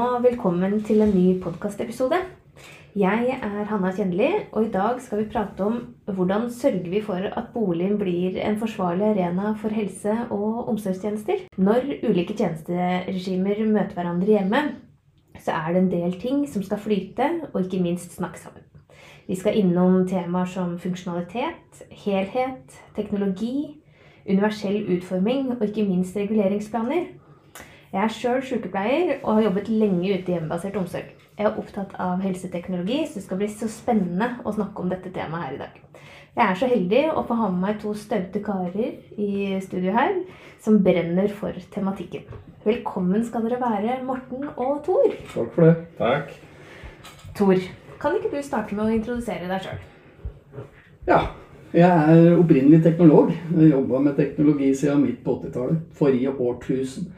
og velkommen til en ny podkastepisode. Jeg er Hanna Kjenneli, og i dag skal vi prate om hvordan sørger vi for at boligen blir en forsvarlig arena for helse- og omsorgstjenester. Når ulike tjenesteregimer møter hverandre hjemme, så er det en del ting som skal flyte, og ikke minst snakke sammen. Vi skal innom temaer som funksjonalitet, helhet, teknologi, universell utforming og ikke minst reguleringsplaner. Jeg er sjøl sykepleier og har jobbet lenge ute i hjemmebasert omsorg. Jeg er opptatt av helseteknologi, så det skal bli så spennende å snakke om dette temaet her i dag. Jeg er så heldig å få ha med meg to staute karer i studio her som brenner for tematikken. Velkommen skal dere være, Morten og Tor. Takk for det. Takk. Tor, kan ikke du starte med å introdusere deg sjøl? Ja, jeg er opprinnelig teknolog. Jeg jobba med teknologi siden midt på 80-tallet. Forrige årtusen.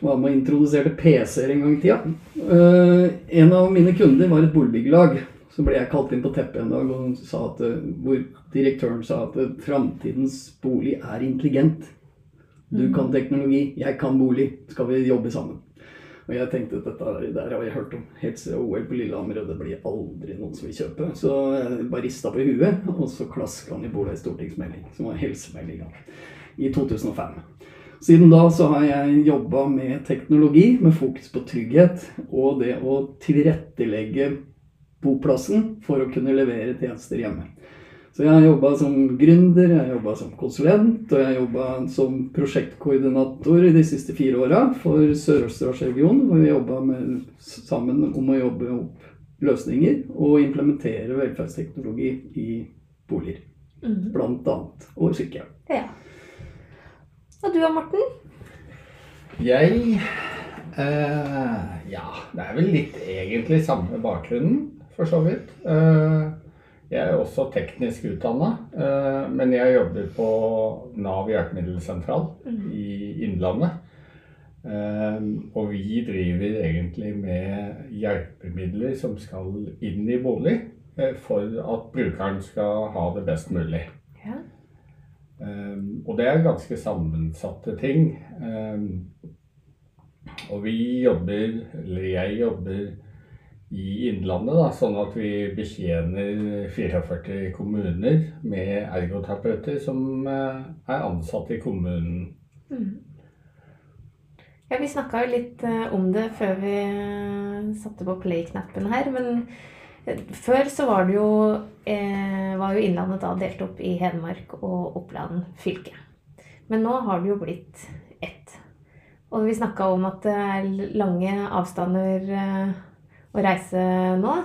Var med og introduserte PC-er en gang i tida. Uh, en av mine kunder var et boligbyggelag. Så ble jeg kalt inn på teppet en dag og sa at, uh, hvor direktøren sa at uh, framtidens bolig er intelligent. Du kan teknologi, jeg kan bolig. Skal vi jobbe sammen? Og jeg tenkte at dette der har jeg hørt om helt siden OL på Lillehammer, og det blir aldri noen som vil kjøpe. Så jeg bare rista på huet, og så klaska han i bordet ei stortingsmelding, som var helsemeldinga, i 2005. Siden da så har jeg jobba med teknologi, med fokus på trygghet og det å tilrettelegge boplassen for å kunne levere tjenester hjemme. Så jeg har jobba som gründer, jeg har jobba som konsulent, og jeg har jobba som prosjektkoordinator de siste fire åra for Sør-Østerdalsregionen, hvor vi jobba sammen om å jobbe opp løsninger og implementere velferdsteknologi i boliger. Mhm. Blant annet. Og sykehjem. Ja. Og du og Morten? Jeg eh, Ja, det er vel litt egentlig samme bakgrunnen, for så vidt. Eh, jeg er også teknisk utdanna, eh, men jeg jobber på Nav hjelpemiddelsentral i Innlandet. Eh, og vi driver egentlig med hjelpemidler som skal inn i bolig, eh, for at brukeren skal ha det best mulig. Ja. Um, og det er ganske sammensatte ting. Um, og vi jobber, eller jeg jobber i Innlandet, da, sånn at vi betjener 44 kommuner med ergoterapeuter som uh, er ansatt i kommunen. Mm. Ja, Vi snakka jo litt eh, om det før vi eh, satte på play-knappen her. Men eh, før så var det jo eh, var jo Innlandet da delt opp i Hedmark og Oppland fylke. Men nå har det jo blitt ett. Og vi snakka om at det er lange avstander eh, å reise nå.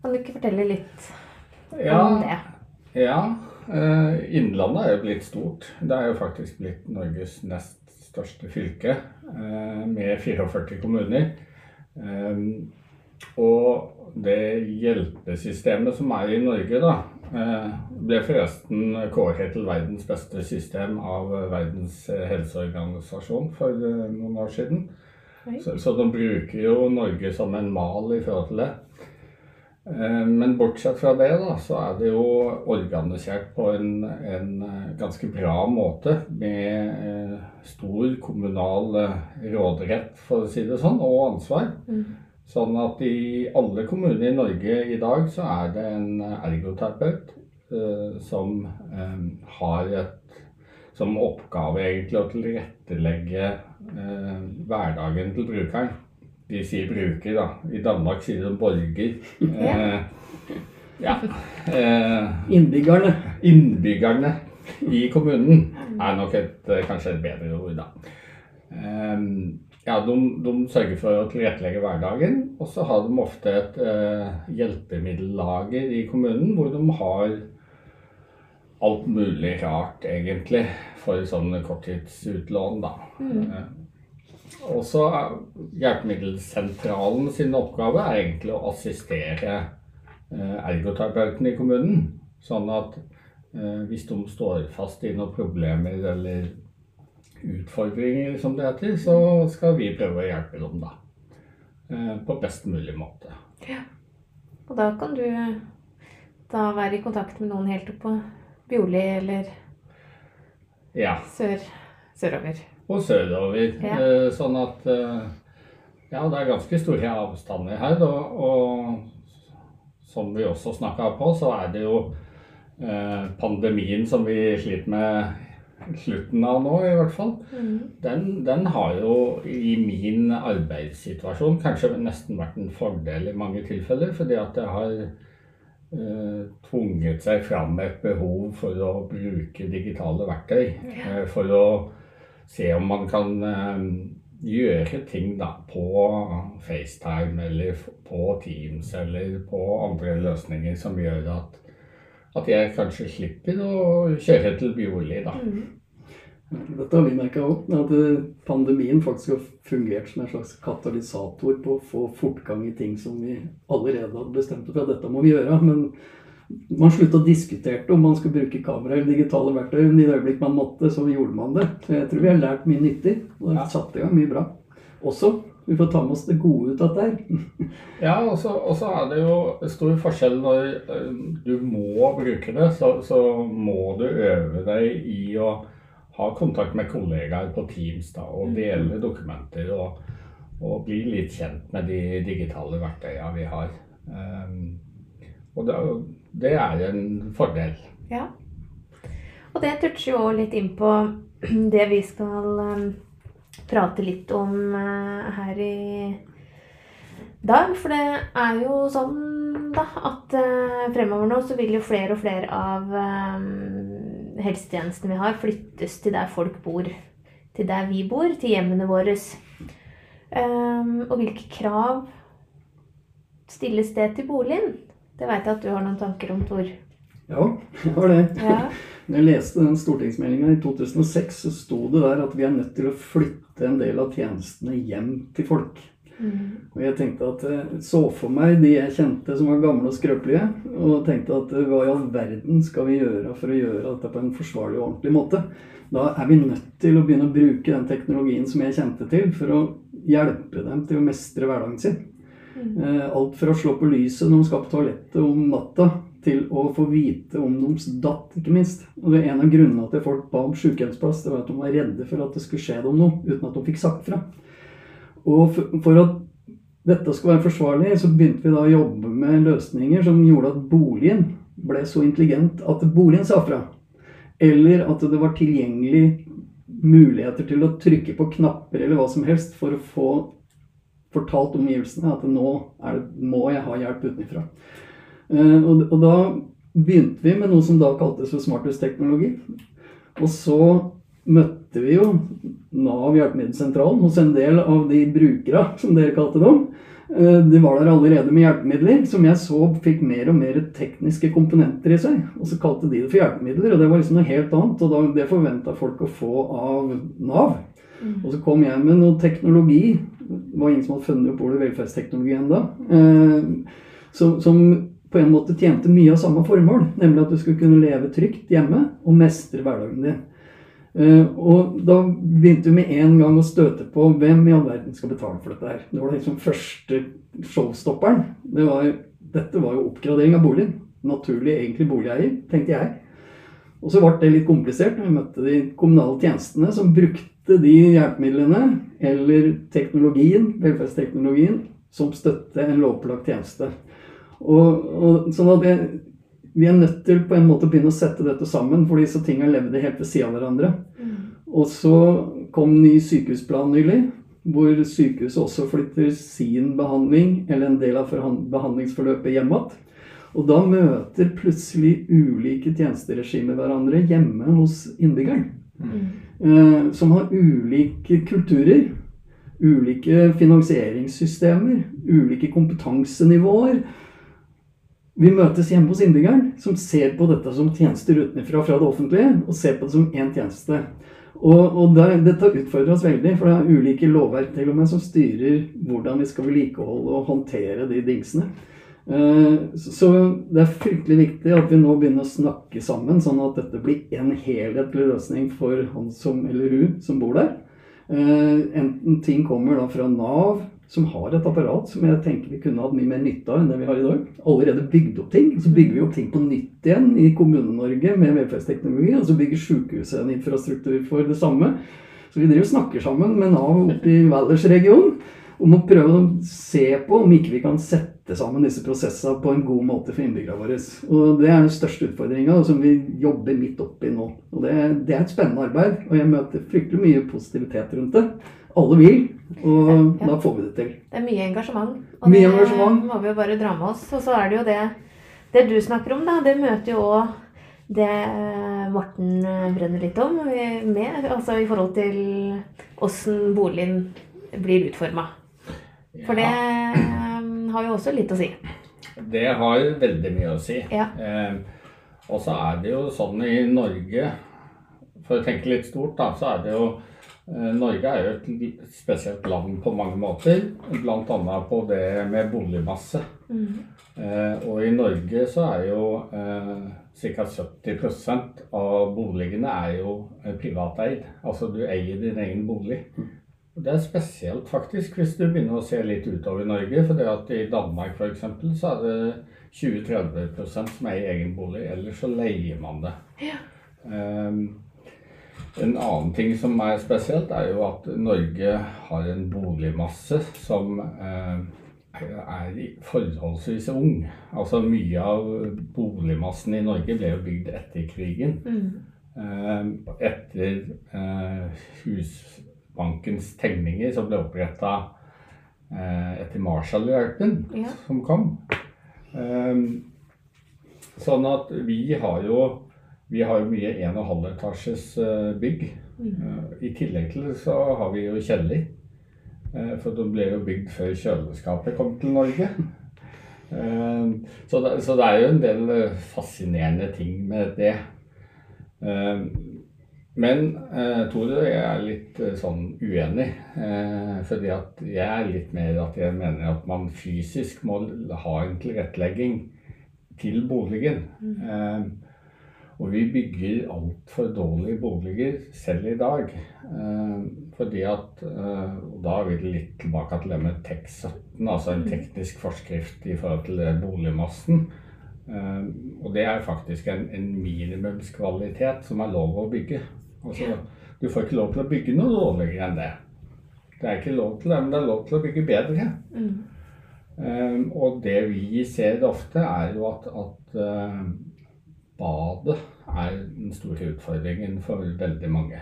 Kan du ikke fortelle litt om det? Ja, eh, Innlandet er jo blitt stort. Det er jo faktisk blitt Norges nest største fylke eh, med 44 kommuner. Og det hjelpesystemet som er i Norge, da, eh, ble forresten kåret til verdens beste system av Verdens helseorganisasjon for eh, noen år siden. Så, så de bruker jo Norge som en mal i forhold til det. Eh, Men bortsett fra det, da, så er det jo organisert på en, en ganske bra måte. Med stor kommunal råderett, for å si det sånn, og ansvar. Mm. Sånn at i alle kommuner i Norge i dag så er det en ergoterapeut eh, som eh, har et som oppgave egentlig å tilrettelegge eh, hverdagen til brukeren. De sier bruker, da. I Danmark sier de borger. Eh, ja. Eh, Innbyggerne. innbyggerne i kommunen er nok et, eh, kanskje et bedre ord, da. Ja, de, de sørger for å tilrettelegge hverdagen, og så har de ofte et eh, hjelpemiddellager i kommunen hvor de har alt mulig rart, egentlig, for sånne korttidsutlån, da. Eh, og så Hjelpemiddelsentralen sin oppgave er egentlig å assistere eh, ergoterapeuten i kommunen. Sånn at eh, hvis de står fast i noen problemer eller utfordringer, som det heter, så skal vi prøve å hjelpe dem da. Eh, på best mulig måte. Ja. Og da kan du da være i kontakt med noen helt oppå på Bjorli eller Ja. sør, sørover. Og sørover. Ja. Eh, sånn at eh, Ja, det er ganske store avstander her. Og, og som vi også snakka på, så er det jo eh, pandemien som vi sliter med slutten av nå, i hvert fall. Mm. Den, den har jo i min arbeidssituasjon kanskje nesten vært en fordel i mange tilfeller, fordi at det har eh, tvunget seg fram et behov for å bruke digitale verktøy. Eh, for å se om man kan eh, gjøre ting da på FaceTime eller på Teams eller på andre løsninger som gjør at, at jeg kanskje slipper å kjøre til Bjorli, da. Mm. Dette har vi merka òg, at eh, pandemien faktisk har fungert som en slags katalysator på å få fortgang i ting som vi allerede hadde bestemt oss for at dette må vi gjøre. Men man slutta å diskutere om man skulle bruke kamera eller digitale verktøy. Men i det øyeblikk man måtte, så gjorde man det. Så jeg tror vi har lært mye nyttig. Og det har satt i gang mye bra. Også. Vi får ta med oss det gode ut av dette. Ja, og så er det jo stor forskjell når eh, du må bruke det, så, så må du øve deg i å ha kontakt med kollegaer på Teams da, og dele dokumenter og, og bli litt kjent med de digitale verktøyene vi har. Um, og det, er det er en fordel. Ja. Og det toucher jo litt inn på det vi skal um, prate litt om uh, her i dag. For det er jo sånn da at uh, fremover nå så vil jo flere og flere av um, helsetjenestene vi har, flyttes til der folk bor. Til der vi bor, til hjemmene våre. Og hvilke krav stilles det til boligen? Det veit jeg at du har noen tanker om, Tor. Ja, jeg har det. Ja. Når jeg leste den stortingsmeldinga i 2006, så sto det der at vi er nødt til å flytte en del av tjenestene hjem til folk. Mm. Og jeg tenkte at jeg så for meg de jeg kjente som var gamle og skrøpelige, og tenkte at eh, hva i all verden skal vi gjøre for å gjøre dette på en forsvarlig og ordentlig måte? Da er vi nødt til å begynne å bruke den teknologien som jeg kjente til, for å hjelpe dem til å mestre hverdagen sin. Mm. Eh, Alt fra å slå på lyset når de skal på toalettet om natta, til å få vite om deres datt, ikke minst. Og det er En av grunnene til at folk ba om sykehjemsplass, det var at de var redde for at det skulle skje dem noe, uten at de fikk sagt fra. Og for, at dette skulle være forsvarlig, så begynte vi da å jobbe med løsninger som gjorde at boligen ble så intelligent at boligen sa fra. Eller at det var tilgjengelig muligheter til å trykke på knapper eller hva som helst for å få fortalt omgivelsene at nå det, må jeg ha hjelp utenfra. Eh, og, og da begynte vi med noe som da kaltes for smarthusteknologi. Og så møtte vi jo Nav hjelpemiddelsentralen hos en del av de brukere, som dere kalte dem. Eh, De var der allerede med hjelpemidler, som jeg så fikk mer og mer tekniske komponenter i seg. Og så kalte de det for hjelpemidler, og det var liksom noe helt annet. Og det forventa folk å få av Nav. Mm. Og så kom jeg med noe teknologi. Det var ingen som hadde funnet opp ordet velferdsteknologi ennå. Eh, som, som på en måte tjente mye av samme formål, nemlig at du skulle kunne leve trygt hjemme og mestre hverdagen din. Eh, og da begynte vi med en gang å støte på hvem i all verden skal betale for dette her. Det var liksom første showstopperen. Det var, dette var jo oppgradering av boligen. Naturlig egentlig boligeier, tenkte jeg. Og så ble det litt komplisert vi møtte de kommunale tjenestene som brukte de hjelpemidlene eller teknologien, velferdsteknologien, som støtte en lovpålagt tjeneste. Og, og sånn at jeg, Vi er nødt til på en måte å begynne å sette dette sammen, for disse tingene levde helt ved siden av hverandre. Mm. Og så kom ny sykehusplan nylig, hvor sykehuset også flytter sin behandling, eller en del av behandlingsforløpet, hjem igjen. Og da møter plutselig ulike tjenesteregimer hverandre hjemme hos innbyggeren. Mm. Eh, som har ulike kulturer, ulike finansieringssystemer, ulike kompetansenivåer. Vi møtes hjemme hos innbyggeren, som ser på dette som tjenester utenfra fra det offentlige, og ser på det som én tjeneste. Og, og der, Dette utfordrer oss veldig, for det er ulike lovverk til og med som styrer hvordan vi skal vedlikeholde og håndtere de dingsene. Eh, Så det er fryktelig viktig at vi nå begynner å snakke sammen, sånn at dette blir en helhetlig løsning for han som, eller hun som bor der. Eh, Enten ting kommer da fra Nav, som har et apparat som jeg tenker vi kunne hatt mye mer nytte av enn det vi har i dag. Allerede bygd opp ting. Så bygger vi opp ting på nytt igjen i Kommune-Norge med velferdsteknologi. Og så bygger sykehuset en infrastruktur for det samme. Så vi driver og snakker sammen med Nav oppe i Valdresregionen. Om å prøve å se på om ikke vi kan sette sammen disse prosessene på en god måte for innbyggerne våre. Og Det er den største utfordringa som vi jobber midt oppi nå. Og det, det, er et spennende arbeid, og jeg møter fryktelig mye positivitet rundt det. Alle vil, og ja, ja. da får vi det til. Det er mye engasjement. Og mye det engasjement. må vi jo bare dra med oss. Og så er det jo det, det du snakker om, da. Det møter jo òg det Morten brenner litt om, med, altså i forhold til åssen boligen blir utforma. For det um, har jo også litt å si. Det har veldig mye å si. Ja. Eh, og så er det jo sånn i Norge For å tenke litt stort, da, så er det jo eh, Norge er jo et spesielt land på mange måter. Bl.a. på det med boligmasse. Mm. Eh, og i Norge så er jo eh, ca. 70% av boligene er jo eh, privateid. Altså du eier din egen bolig. Det er spesielt, faktisk, hvis du begynner å se litt utover Norge. For det at i Danmark f.eks. så er det 20-30 som er i egen bolig. Ellers så leier man det. Ja. Um, en annen ting som er spesielt, er jo at Norge har en boligmasse som uh, er forholdsvis ung. Altså mye av boligmassen i Norge ble jo bygd etter krigen. Mm. Uh, etter uh, hus bankens tegninger som ble oppretta eh, etter Marshall-hjelpen ja. som kom. Um, sånn at vi har jo vi har jo mye 1,5 etasjes uh, bygg. Mm. Uh, I tillegg til så har vi jo kjeller. Uh, for de ble jo bygd før kjøleskapet kom til Norge. Så det, så, det, er jo en del fascinerende ting med det. Men eh, Tore og jeg er litt eh, sånn uenig. Eh, fordi at jeg er litt mer at jeg mener at man fysisk må ha en tilrettelegging til boligen. Mm. Eh, og vi bygger altfor dårlige boliger selv i dag. Eh, fordi at eh, Og da vil vi litt tilbake til det med TEK17, altså en mm. teknisk forskrift i forhold til boligmassen. Eh, og det er faktisk en, en minimumskvalitet som er lov å bygge. Altså, du får ikke lov til å bygge noe dårligere enn det. Det er ikke lov til det, men det er lov til å bygge bedre. Mm. Um, og det vi ser ofte, er jo at, at uh, badet er den store utfordringen for veldig mange.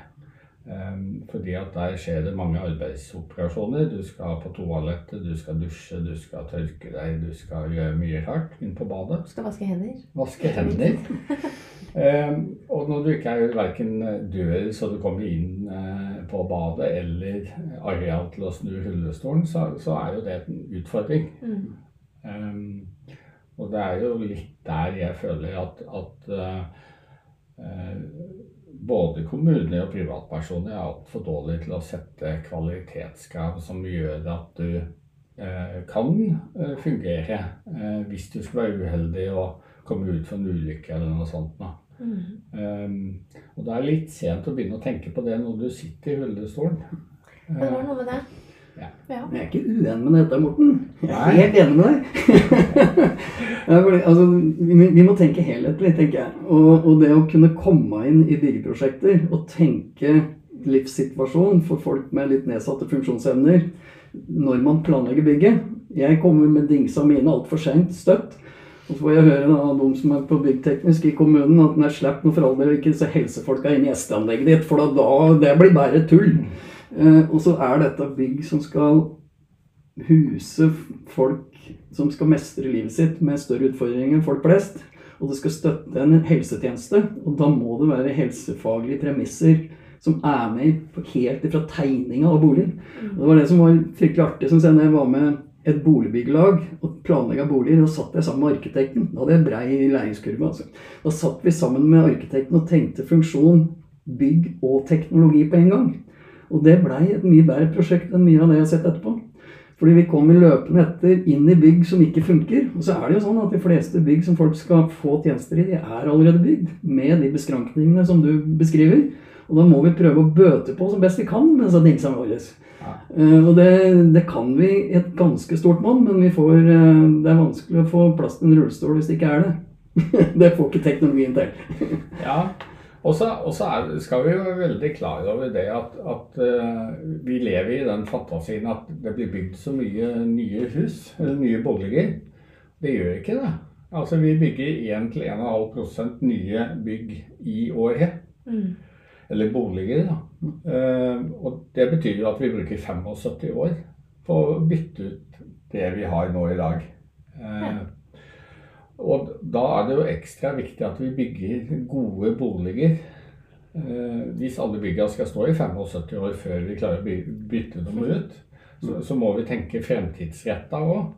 Um, fordi at der skjer det mange arbeidsoperasjoner. Du skal på toalettet, du skal dusje, du skal tørke deg, du skal gjøre mye rart inn på badet. Du skal vaske hender. Vaske hender. um, og når du ikke er verken dør så du kommer inn uh, på badet, eller areal til å snu rullestolen, så, så, er jo det en utfordring. Mm. Um, og det er jo litt der jeg føler at, at uh, uh, både kommuner og privatpersoner er altfor dårlige til å sette kvalitetskrav som gjør at du eh, kan eh, fungere eh, hvis du skulle være uheldig og komme ut for en ulykke eller noe sånt. Mm. Um, og det er litt sent å begynne å tenke på det når du sitter i rullestolen. Det var noe med det. Ja. Jeg er ikke uenig med dette, Morten. Jeg er helt enig med deg. altså, vi, vi, må tenke helhetlig, tenker jeg. Og, og, det å kunne komme inn i byggeprosjekter og tenke livssituasjon for folk med litt nedsatte funksjonsevner når man planlegger bygget. Jeg kommer med dingsa mine altfor seint støtt. Og så får jeg høre av de som er på byggteknisk i kommunen, at nei, slapp noe for all del ikke disse helsefolka inn i gjesteanlegget ditt, for da, da det blir bare tull. Eh, og så er dette bygg som skal huse folk som skal mestre livet sitt med større utfordringer enn folk flest. Og det skal støtte en helsetjeneste. Og da må det være helsefaglige premisser som er med helt fra tegninga av boligen. Og det var det som var fryktelig artig som jeg, når jeg var med et boligbyggelag og planlegga boliger. Da satt jeg sammen med arkitekten. Da hadde jeg brei læringskurve. Altså. Da satt vi sammen med arkitekten og tenkte funksjon, bygg og teknologi på en gang. Og det blei et mye bedre prosjekt enn mye av det jeg har sett etterpå. Fordi vi kommer løpende etter inn i bygg som ikke funker. Og så er det jo sånn at de fleste bygg som folk skal få tjenester i, de er allerede bygd. Med de beskrankningene som du beskriver. Og da må vi prøve å bøte på som best vi kan mens det dingsene våre. Ja. Uh, og det, det, kan vi i et ganske stort monn, men får, uh, det er vanskelig å få plass til en rullestol hvis det ikke er det. det får ikke teknologien til. ja, Og så skal vi være veldig klar over det at, at eh, vi lever i den fantasien at det blir bygd så mye nye hus, eller nye boliger. Det gjør ikke det. Altså Vi bygger 1-1,5% nye bygg i året. Mm. Eller boliger, da. Eh, og det betyr jo at vi bruker 75 år på å bytte ut det vi har nå i dag. Eh, og da er det jo ekstra viktig at vi bygger gode boliger. Eh, hvis alle byggene skal stå i 75 år før vi klarer å by- bytte dem ut, så, så må vi tenke fremtidsretta òg.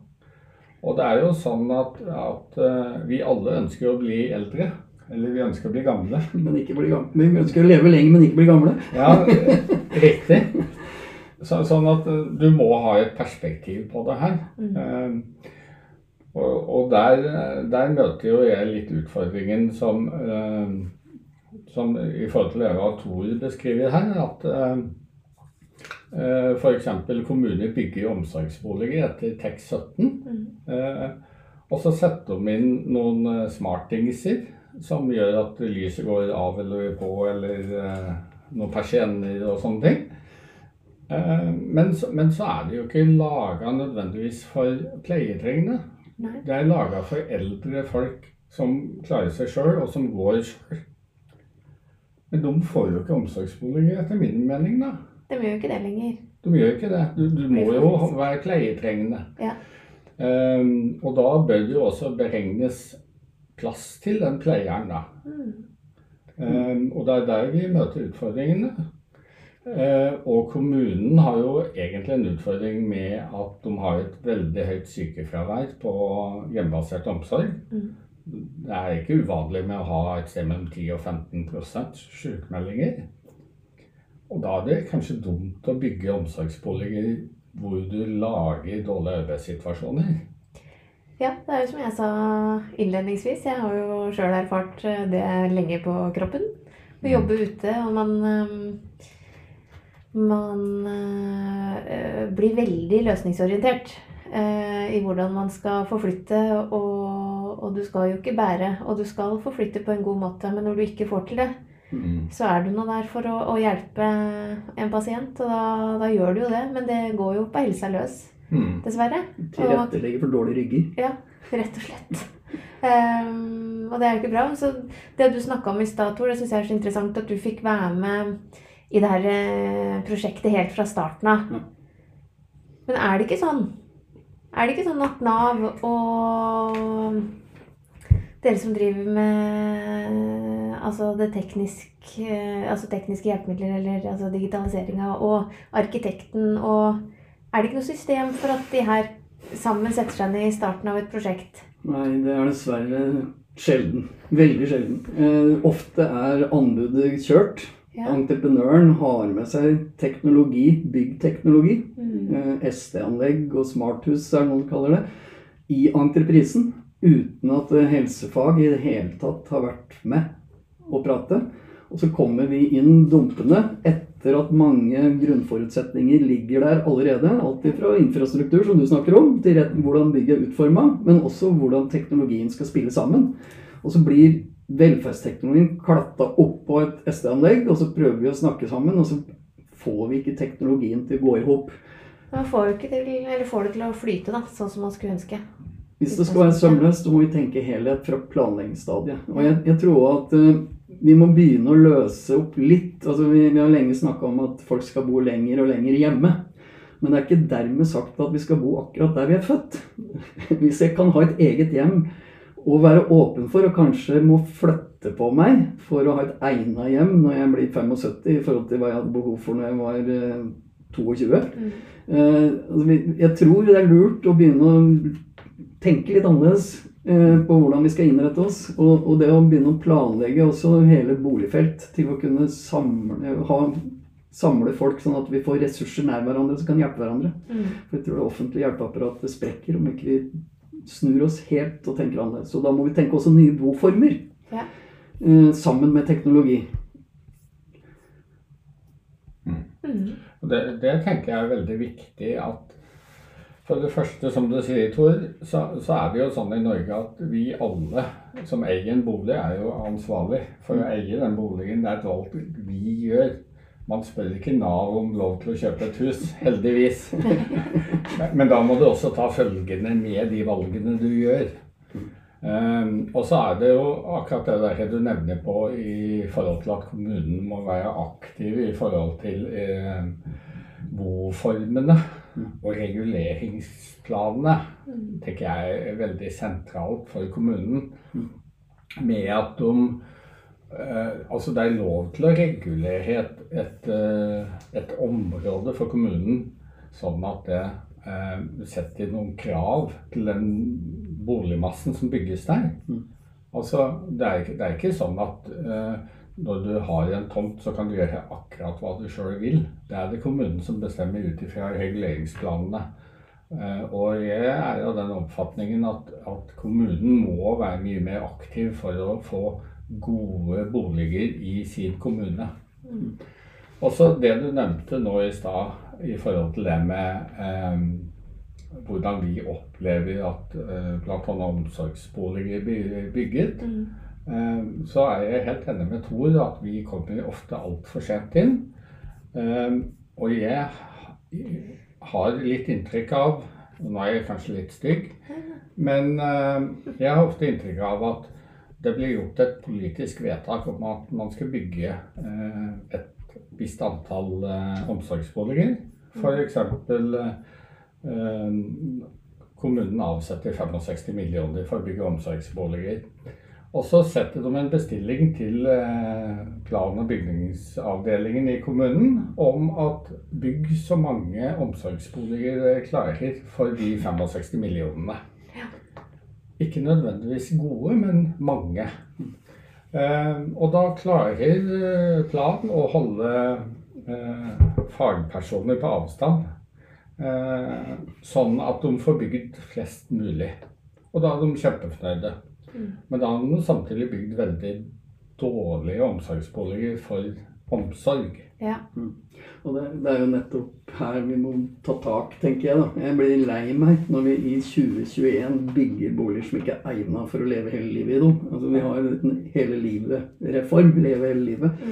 Og det er jo sånn at, at eh, vi alle ønsker å bli eldre. Eller vi ønsker å bli gamle. Men ikke bli gamle. Vi ønsker å leve lenge, men ikke bli gamle. Ja, riktig. Så, sånn at eh, du må ha et perspektiv på det her. Eh, og og der, der møter jo jeg litt utfordringen som, eh, som i forhold til det Tor beskriver her, at eh, eh, f.eks. kommuner bygger omsorgsboliger etter TEK 17. Eh, og så setter de inn noen smartingser som gjør at lyset går av eller på, eller noen persienner og sånne ting. Eh, men, så, men så er det jo ikke laga nødvendigvis for pleietrengende. Nei. Det er laga for eldre folk som klarer seg sjøl, og som går sjøl. Men de får jo ikke omsorgsboliger, etter min mening, da. De gjør jo ikke det lenger. De gjør ikke det. Du, du må jo være pleietrengende. Ja. Um, og da bør det jo også beregnes plass til den pleieren, da. Mm. Um, og det er der vi møter utfordringene. Eh, og kommunen har jo egentlig en utfordring med at de har et veldig høyt sykefravær på hjemmebasert omsorg. Mm. Det er ikke uvanlig med å ha et sted mellom 10 og 15% sykemeldinger. Og da er det kanskje dumt å bygge omsorgsboliger hvor du lager dårlige arbeidssituasjoner. Ja, det er jo som jeg sa innledningsvis. Jeg har jo sjøl erfart eh, det lenge på kroppen. Å jobbe ute, og man eh, Man eh, blir veldig løsningsorientert eh, i hvordan man skal forflytte, og, og du skal jo ikke bære. Og du skal forflytte på en god måte, men når du ikke får til det, så er du nå der for å, å hjelpe en pasient, og da, da gjør du jo det. Men det går jo på helsa løs, Mm. dessverre. Tilrettelegger for dårlige rygger. Ja, rett og slett. um, og det er jo ikke bra. Så det du snakka om i stad, Tor, det syns jeg er så interessant at du fikk være med i det her eh, prosjektet helt fra starten av. Men er det ikke sånn? Er det ikke sånn at Nav og dere som driver med altså det tekniske, altså tekniske hjelpemidler, eller altså digitaliseringa, og arkitekten og Er det ikke noe system for at de her sammen setter seg ned i starten av et prosjekt? Nei, det er dessverre sjelden. Veldig sjelden. Eh, ofte er anbudet kjørt. Ja. Entreprenøren har med seg teknologi, byggteknologi, Mm. eh, SD-anlegg og smarthus er det noen kaller det, i entreprisen. Uten at eh, helsefag i det hele tatt har vært med å prate. Og så kommer vi inn dumpende etter at mange grunnforutsetninger ligger der allerede. Alt fra infrastruktur, som du snakker om, til hvordan bygget er utforma, men også hvordan teknologien skal spille sammen. Og så blir velferdsteknologien klatta på et SD-anlegg, og så prøver vi å snakke sammen, og så får vi ikke teknologien til å gå i hop. Man får, ikke til, eller får det til å flyte, da, sånn som man skulle ønske. Hvis det skal være sømløst, så må vi tenke helhet fra planleggingsstadiet. Og jeg, jeg tror at uh, vi må begynne å løse opp litt. Altså, vi, vi har lenge snakka om at folk skal bo lenger og lenger hjemme. Men det er ikke dermed sagt at vi skal bo akkurat der vi er født. Hvis jeg kan ha et eget hjem og være åpen for, og kanskje må flytte på meg for å ha et egna hjem når jeg blir 75 i forhold til hva jeg hadde behov for når jeg var eh, 22. Mm. Eh, altså, jeg tror det er lurt å begynne å tenke litt annerledes eh, på hvordan vi skal innrette oss. Og, og det å begynne å planlegge også hele boligfelt til å kunne samle, ha, samle folk sånn at vi får ressurser nær hverandre som kan hjelpe hverandre. Mm. For jeg tror det offentlige hjelpeapparatet sprekker om ikke vi snur oss helt og tenker annerledes. Så da må vi tenke også nye boformer Ja. eh, sammen med teknologi. Mm. Og det, det tenker jeg er veldig viktig at For det første, som du sier, Tor, så, så er det jo sånn i Norge at vi alle som eier en bolig, er jo ansvarlig for å eie den boligen. Det er et valg vi gjør. Man spør ikke Nav om lov til å kjøpe et hus, heldigvis. Men, da må du også ta følgene med de valgene du gjør. Um, og så er det jo akkurat det der du nevner på i forhold til at kommunen må være aktiv i forhold til eh, boformene og reguleringsplanene. tenker jeg er veldig sentralt for kommunen. Med at de Altså det er lov til å regulere et, et, eh, et område for kommunen sånn at det eh, setter noen krav til den boligmassen som bygges der. Altså, det er, det er ikke sånn at eh, når du har en tomt, så kan du gjøre akkurat hva du sjøl vil. Det er det kommunen som bestemmer ut ifra reguleringsplanene. Eh, og jeg er av den oppfatningen at, at kommunen må være mye mer aktiv for å få gode boliger i sin kommune. Også det du nevnte nå i stad i forhold til det med eh, hvordan vi opplever at eh, bl.a. omsorgsboliger blir bygget. Eh, så er jeg helt enig med Tor at vi kommer ofte altfor sent inn. Eh, og jeg har litt inntrykk av og Nå er jeg kanskje litt stygg, men eh, jeg har ofte inntrykk av at det blir gjort et politisk vedtak om at man skal bygge eh, et visst antall eh, omsorgsboliger. F.eks. Eh, kommunen avsetter 65 millioner for å bygge omsorgsboliger. Og så setter de en bestilling til eh, plan- og bygningsavdelingen i kommunen om at bygg så mange omsorgsboliger dere klarer for de 65 millionene. Ikke nødvendigvis gode, men mange. Eh, og da klarer eh, planen å holde eh, fagpersoner på avstand. Eh, sånn at de får bygd flest mulig. Og da er de kjempefornøyde. Men da har de samtidig bygd veldig dårlige omsorgsboliger for omsorg. Ja. Og det, det er jo nettopp her vi må ta tak, tenker jeg. da. Jeg blir lei meg når vi i 2021 bygger boliger som ikke er egnet for å leve hele livet i dem. Altså, vi har en hele livet-reform. Leve hele livet.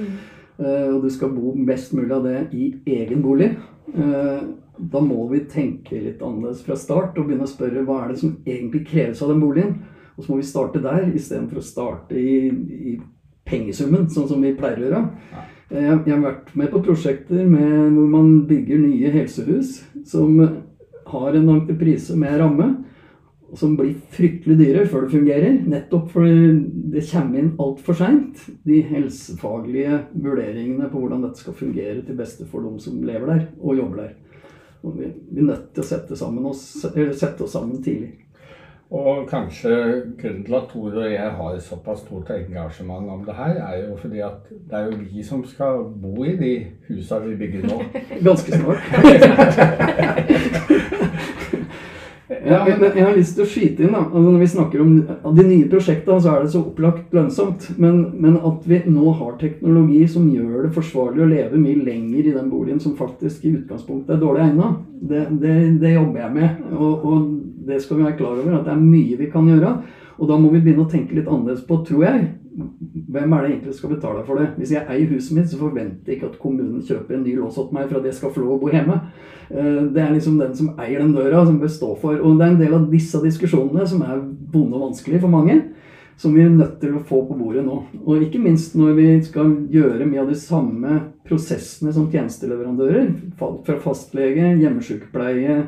Eh, og du skal bo mest mulig av det i egen bolig. Uh, da må vi tenke litt annerledes fra start og begynne å spørre hva er det som egentlig kreves av den boligen. Og så må vi starte der istedenfor å starte i, i pengesummen, sånn som vi pleier å gjøre. Eh, Jeg, jeg har vært med på prosjekter med, hvor man bygger nye helsehus som har en entreprise med ramme, som blir fryktelig dyre før det fungerer. Nettopp fordi det kommer inn altfor seint, de helsefaglige vurderingene på hvordan dette skal fungere til beste for dem som lever der og jobber der. Og vi, er nødt til å sette, oss, sette oss sammen tidlig. Og kanskje grunnen til at Tor og jeg har såpass stort engasjement om det her, er jo fordi at det er jo vi som skal bo i de husa vi bygger nå. Ganske snart. Ja, men jeg har lyst til å skyte inn da, altså Når vi snakker om de nye prosjektene, så er det så opplagt lønnsomt. Men, men at vi nå har teknologi som gjør det forsvarlig å leve mye lenger i den boligen som faktisk i utgangspunktet er dårlig egnet, det, det, det jobber jeg med. Og, og det skal vi være klar over, at det er mye vi kan gjøre. Og da må vi begynne å tenke litt annerledes på, tror jeg, hvem er det egentlig som skal betale for det? Hvis jeg eier huset mitt, så forventer jeg ikke at kommunen kjøper en ny lås til meg for at jeg skal få lov å bo hjemme. Eh, Det er liksom den som eier den døra, som bør stå for. Og det er en del av disse diskusjonene som er vonde og vanskelige for mange, som vi er nødt til å få på bordet nå. Og ikke minst når vi skal gjøre mye av de samme prosessene som tjenesteleverandører, fra fastlege, hjemmesykepleie,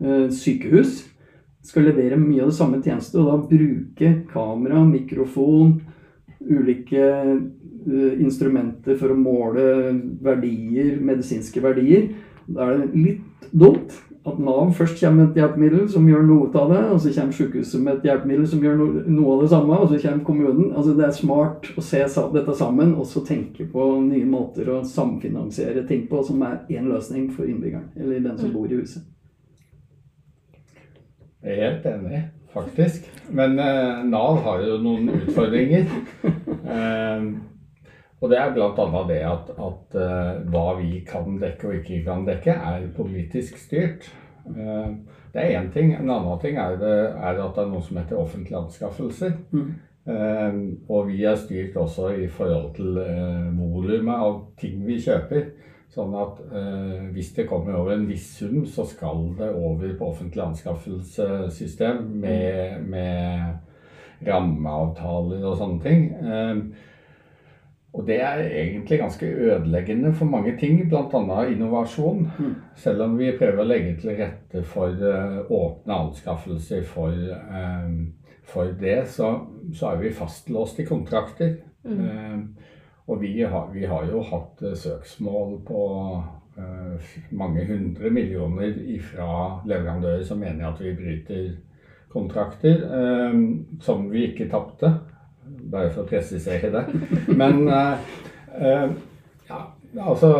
eh, sykehus, skal levere mye av det samme tjeneste, og da bruke kamera, mikrofon, ulike eh, instrumenter for å måle verdier, medisinske verdier. Da er det litt dumt at Nav først kommer med et hjelpemiddel som gjør noe av det, og så kommer sykehuset med et hjelpemiddel som gjør noe av det samme, og så kommer kommunen. Altså Det er smart å se dette sammen, og så tenke på nye måter å samfinansiere ting på, som er én løsning for innbyggeren, eller den som bor i huset. Jeg er helt enig, faktisk. Men eh, Nav har jo noen utfordringer. Eh, og det er bl.a. det at, at eh, hva vi kan dekke og ikke kan dekke, er politisk styrt. Eh, Det er én ting. En annen ting er, det, er at det er noe som heter offentlige anskaffelser. Mm. Eh, og vi er styrt også i forhold til eh, volumet av ting vi kjøper. Sånn at eh, hvis det kommer over en viss sum, så skal det over på offentlig anskaffelsessystem med, med rammeavtaler og sånne ting. Eh, og det er egentlig ganske ødeleggende for mange ting, bl.a. innovasjon. Mm. Selv om vi prøver å legge til rette for eh, åpne anskaffelser for, eh, for det, så, så er vi fastlåst i kontrakter. Mm. Og vi har, vi har jo hatt eh, søksmål på uh, mange hundre millioner fra leverandører som mener at vi bryter kontrakter, uh, som vi ikke tapte. Bare for å presisere det. Men uh, ja, altså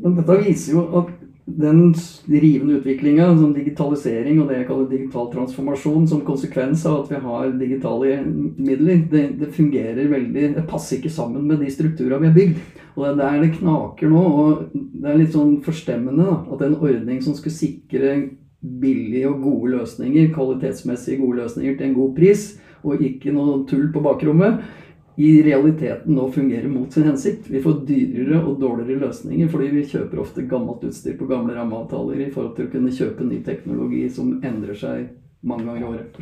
Men dette viser jo at den rivende utviklinga, som digitalisering og det jeg kaller digital transformasjon, som konsekvens av at vi har digitale midler, det, det fungerer veldig Det passer ikke sammen med de strukturene vi har bygd. Og det er der det knaker nå. Og det er litt sånn forstemmende da, at en ordning som skulle sikre billige og gode løsninger, kvalitetsmessige gode løsninger til en god pris, og ikke noe tull på bakrommet, i realiteten nå fungerer mot sin hensikt. Vi får dyrere og dårligere løsninger fordi vi kjøper ofte gammelt utstyr på gamle rammeavtaler i forhold til å kunne kjøpe ny teknologi som endrer seg mange ganger i året.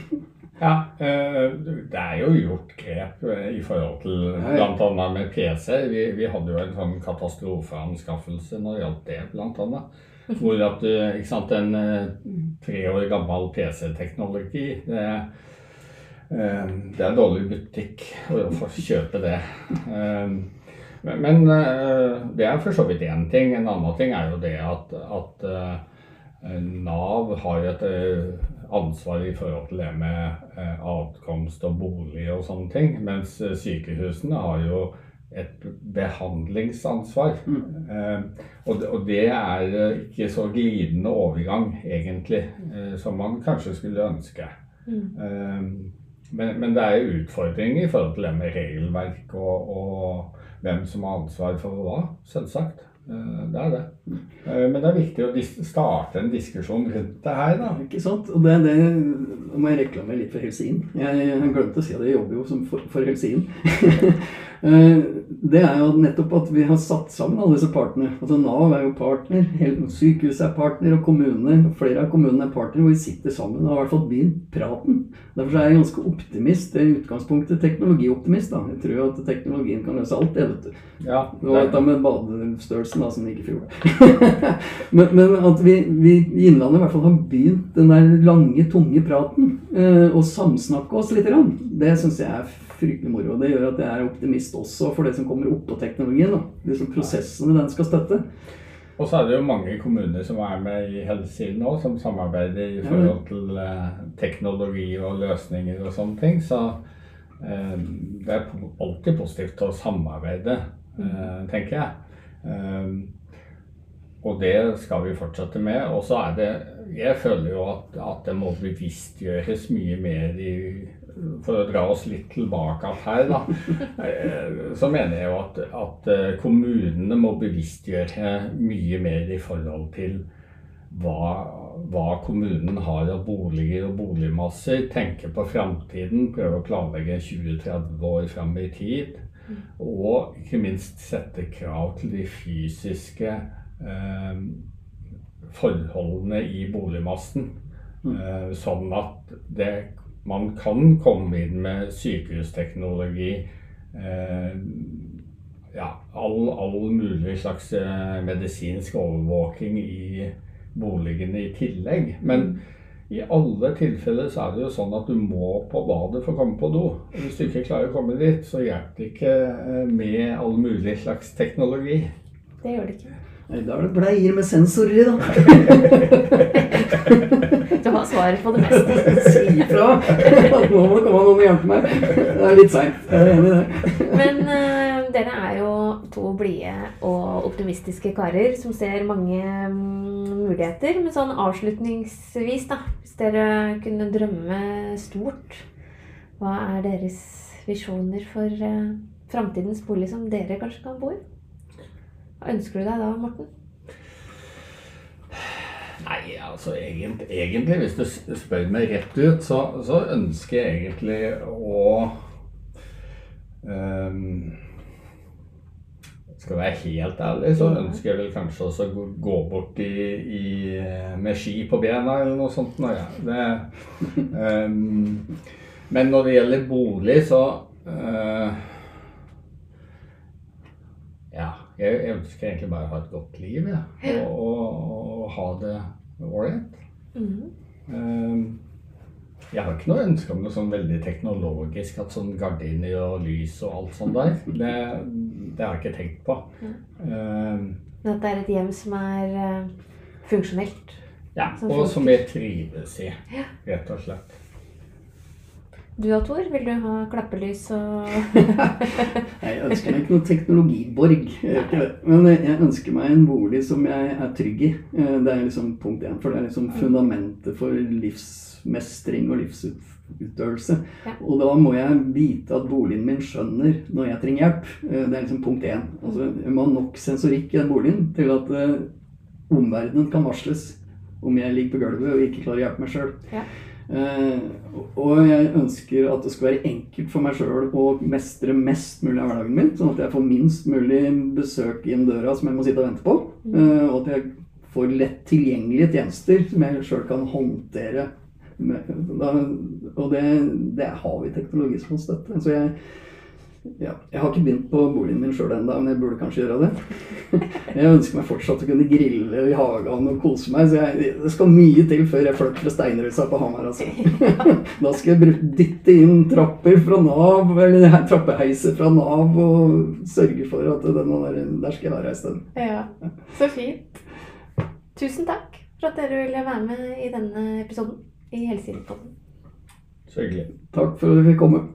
Ja, eh, det er jo gjort grep eh, i forhold til bl.a. med PC. Vi, vi hadde jo en sånn katastrofeanskaffelse når det gjaldt det, bl.a. Hvor at du, ikke sant, en eh, tre år gammel PC-teknologi det, er en dårlig butikk å få kjøpe det. Eh, Men eh, det er for så vidt én ting. En annen ting er jo det at, at eh, Nav har et eh, ansvar i forhold til det med adkomst og bolig og sånne ting. Mens eh, sykehusene har jo et behandlingsansvar. Mm. og, det- er ikke så glidende overgang, egentlig, som man kanskje skulle ønske. Mm. Men, men det er jo utfordringer i forhold til det med regelverk og, og hvem som har ansvar for hva, selvsagt. Eh, Det er det. Eh, Men det er viktig å starte en diskusjon rundt det her, da. Ikke sant? Og det, det må jeg reklamere litt for helsien. Jeg, jeg glemte å si at jeg jobber jo som for, for Helsin. Eh, det er jo nettopp at vi har satt sammen alle disse partene. Altså Nav er jo partner, sykehuset er partner, og kommunene, flere av kommunene er partner, hvor vi sitter sammen og har i hvert fall begynt praten. Derfor er jeg ganske optimist. I utgangspunktet teknologioptimist. da. Jeg tror jo at teknologien kan løse alt, det, vet du. Ja, Det var dette med badestørrelsen da, som gikk i fjor. men, men at vi, vi i Innlandet i hvert fall har begynt den der lange, tunge praten, eh, og samsnakke oss litt, grann, det syns jeg er fryktelig moro. Det gjør at jeg er optimist også for det som kommer oppå teknologien. da. Disse prosessene den skal støtte. Og så er det jo mange kommuner som er med i helsesiden nå, som samarbeider i forhold til eh, teknologi og løsninger og sånne ting. Så eh, det er alltid positivt å samarbeide, eh, tenker jeg. Og det skal vi fortsette med. Og så er det Jeg føler jo at, at det må bevisstgjøres mye mer i For å dra oss litt tilbake her, da. eh, Så mener jeg jo at, at eh, kommunene må bevisstgjøre mye mer i forhold til hva, hva kommunen har av boliger og boligmasser. Tenke på framtiden, prøve å planlegge 20-30 år fram i tid. Og ikke minst sette krav til de fysiske forholdene i boligmassen. Eh, sånn at det, man kan komme inn med sykehusteknologi. Eh, ja, all, all mulig slags eh, medisinsk overvåking i boligene i tillegg. Men i alle tilfeller så er det jo sånn at du må på badet for å komme på do. Hvis du ikke klarer å komme dit, så hjelper det ikke eh, med all mulig slags teknologi. Det gjør det ikke. Da er det bleier med sensorer i, da. Du har svaret på det meste. Si ifra at nå må det komme noen og hjelpe meg. Det er litt seint. Jeg er enig i det. Men uh, dere er jo to blide og optimistiske karer som ser mange um, muligheter. Men sånn avslutningsvis, da. Hvis dere kunne drømme stort, hva er deres visjoner for uh, framtidens bolig som dere kanskje kan bo i? Hva ønsker du deg da, Morten? Nei, altså egentlig, egentlig hvis du spør meg rett ut, så, så ønsker jeg egentlig å um, Skal jeg være helt ærlig, så ønsker jeg vel kanskje også å gå- bort i, i, med ski på bena eller noe sånt. Nå, ja. det, um, men når det gjelder bolig, så eh, Ja, jeg, ønsker egentlig bare å ha et godt liv, ja. Og, og, og ha det ålreit. Mm. Jeg har ikke noe ønske om noe sånn veldig teknologisk, at sånn gardiner og lys og alt sånt der. Det, det har jeg ikke tenkt på. Ehm, Men at det er et hjem som er eh, funksjonelt. ja, og som jeg trives i, rett og slett. Du da, Tor? Vil du ha klappelys og Jeg ønsker meg ikke noen teknologiborg. Men jeg ønsker meg en bolig som jeg er trygg i. Eh, Det er liksom punkt én. For det er liksom fundamentet for livsmestring og livsutøvelse. Ja. Og da må jeg vite at boligen min skjønner når jeg trenger hjelp. Eh, Det er liksom punkt én. Altså, jeg må ha nok sensorikk i den boligen til at eh, omverdenen kan varsles om jeg ligger på gulvet og ikke klarer å hjelpe meg sjøl. Ja. Eh, og jeg ønsker at det skal være enkelt for meg sjøl å mestre mest mulig av hverdagen min, sånn at jeg får minst mulig besøk inn døra som jeg må sitte og vente på. eh, og at jeg får lett tilgjengelige tjenester som jeg sjøl kan håndtere. Og det, det har vi teknologi som kan støtte. Så jeg, ja, jeg har ikke begynt på boligen min sjøl ennå, men jeg burde kanskje gjøre det. Jeg ønsker meg fortsatt å kunne grille i hagen og kose meg. Så jeg, det skal mye til før jeg flytter fra Steinrøysa på Hamar. Altså. Da skal jeg dytte inn trapper fra Nav, eller trappeheiser fra Nav, og sørge for at denne der, der skal jeg være en stund. Ja, så fint. Tusen takk for at dere ville være med i denne episoden i Helsehjelpen. Så hyggelig. Takk for at du fikk komme.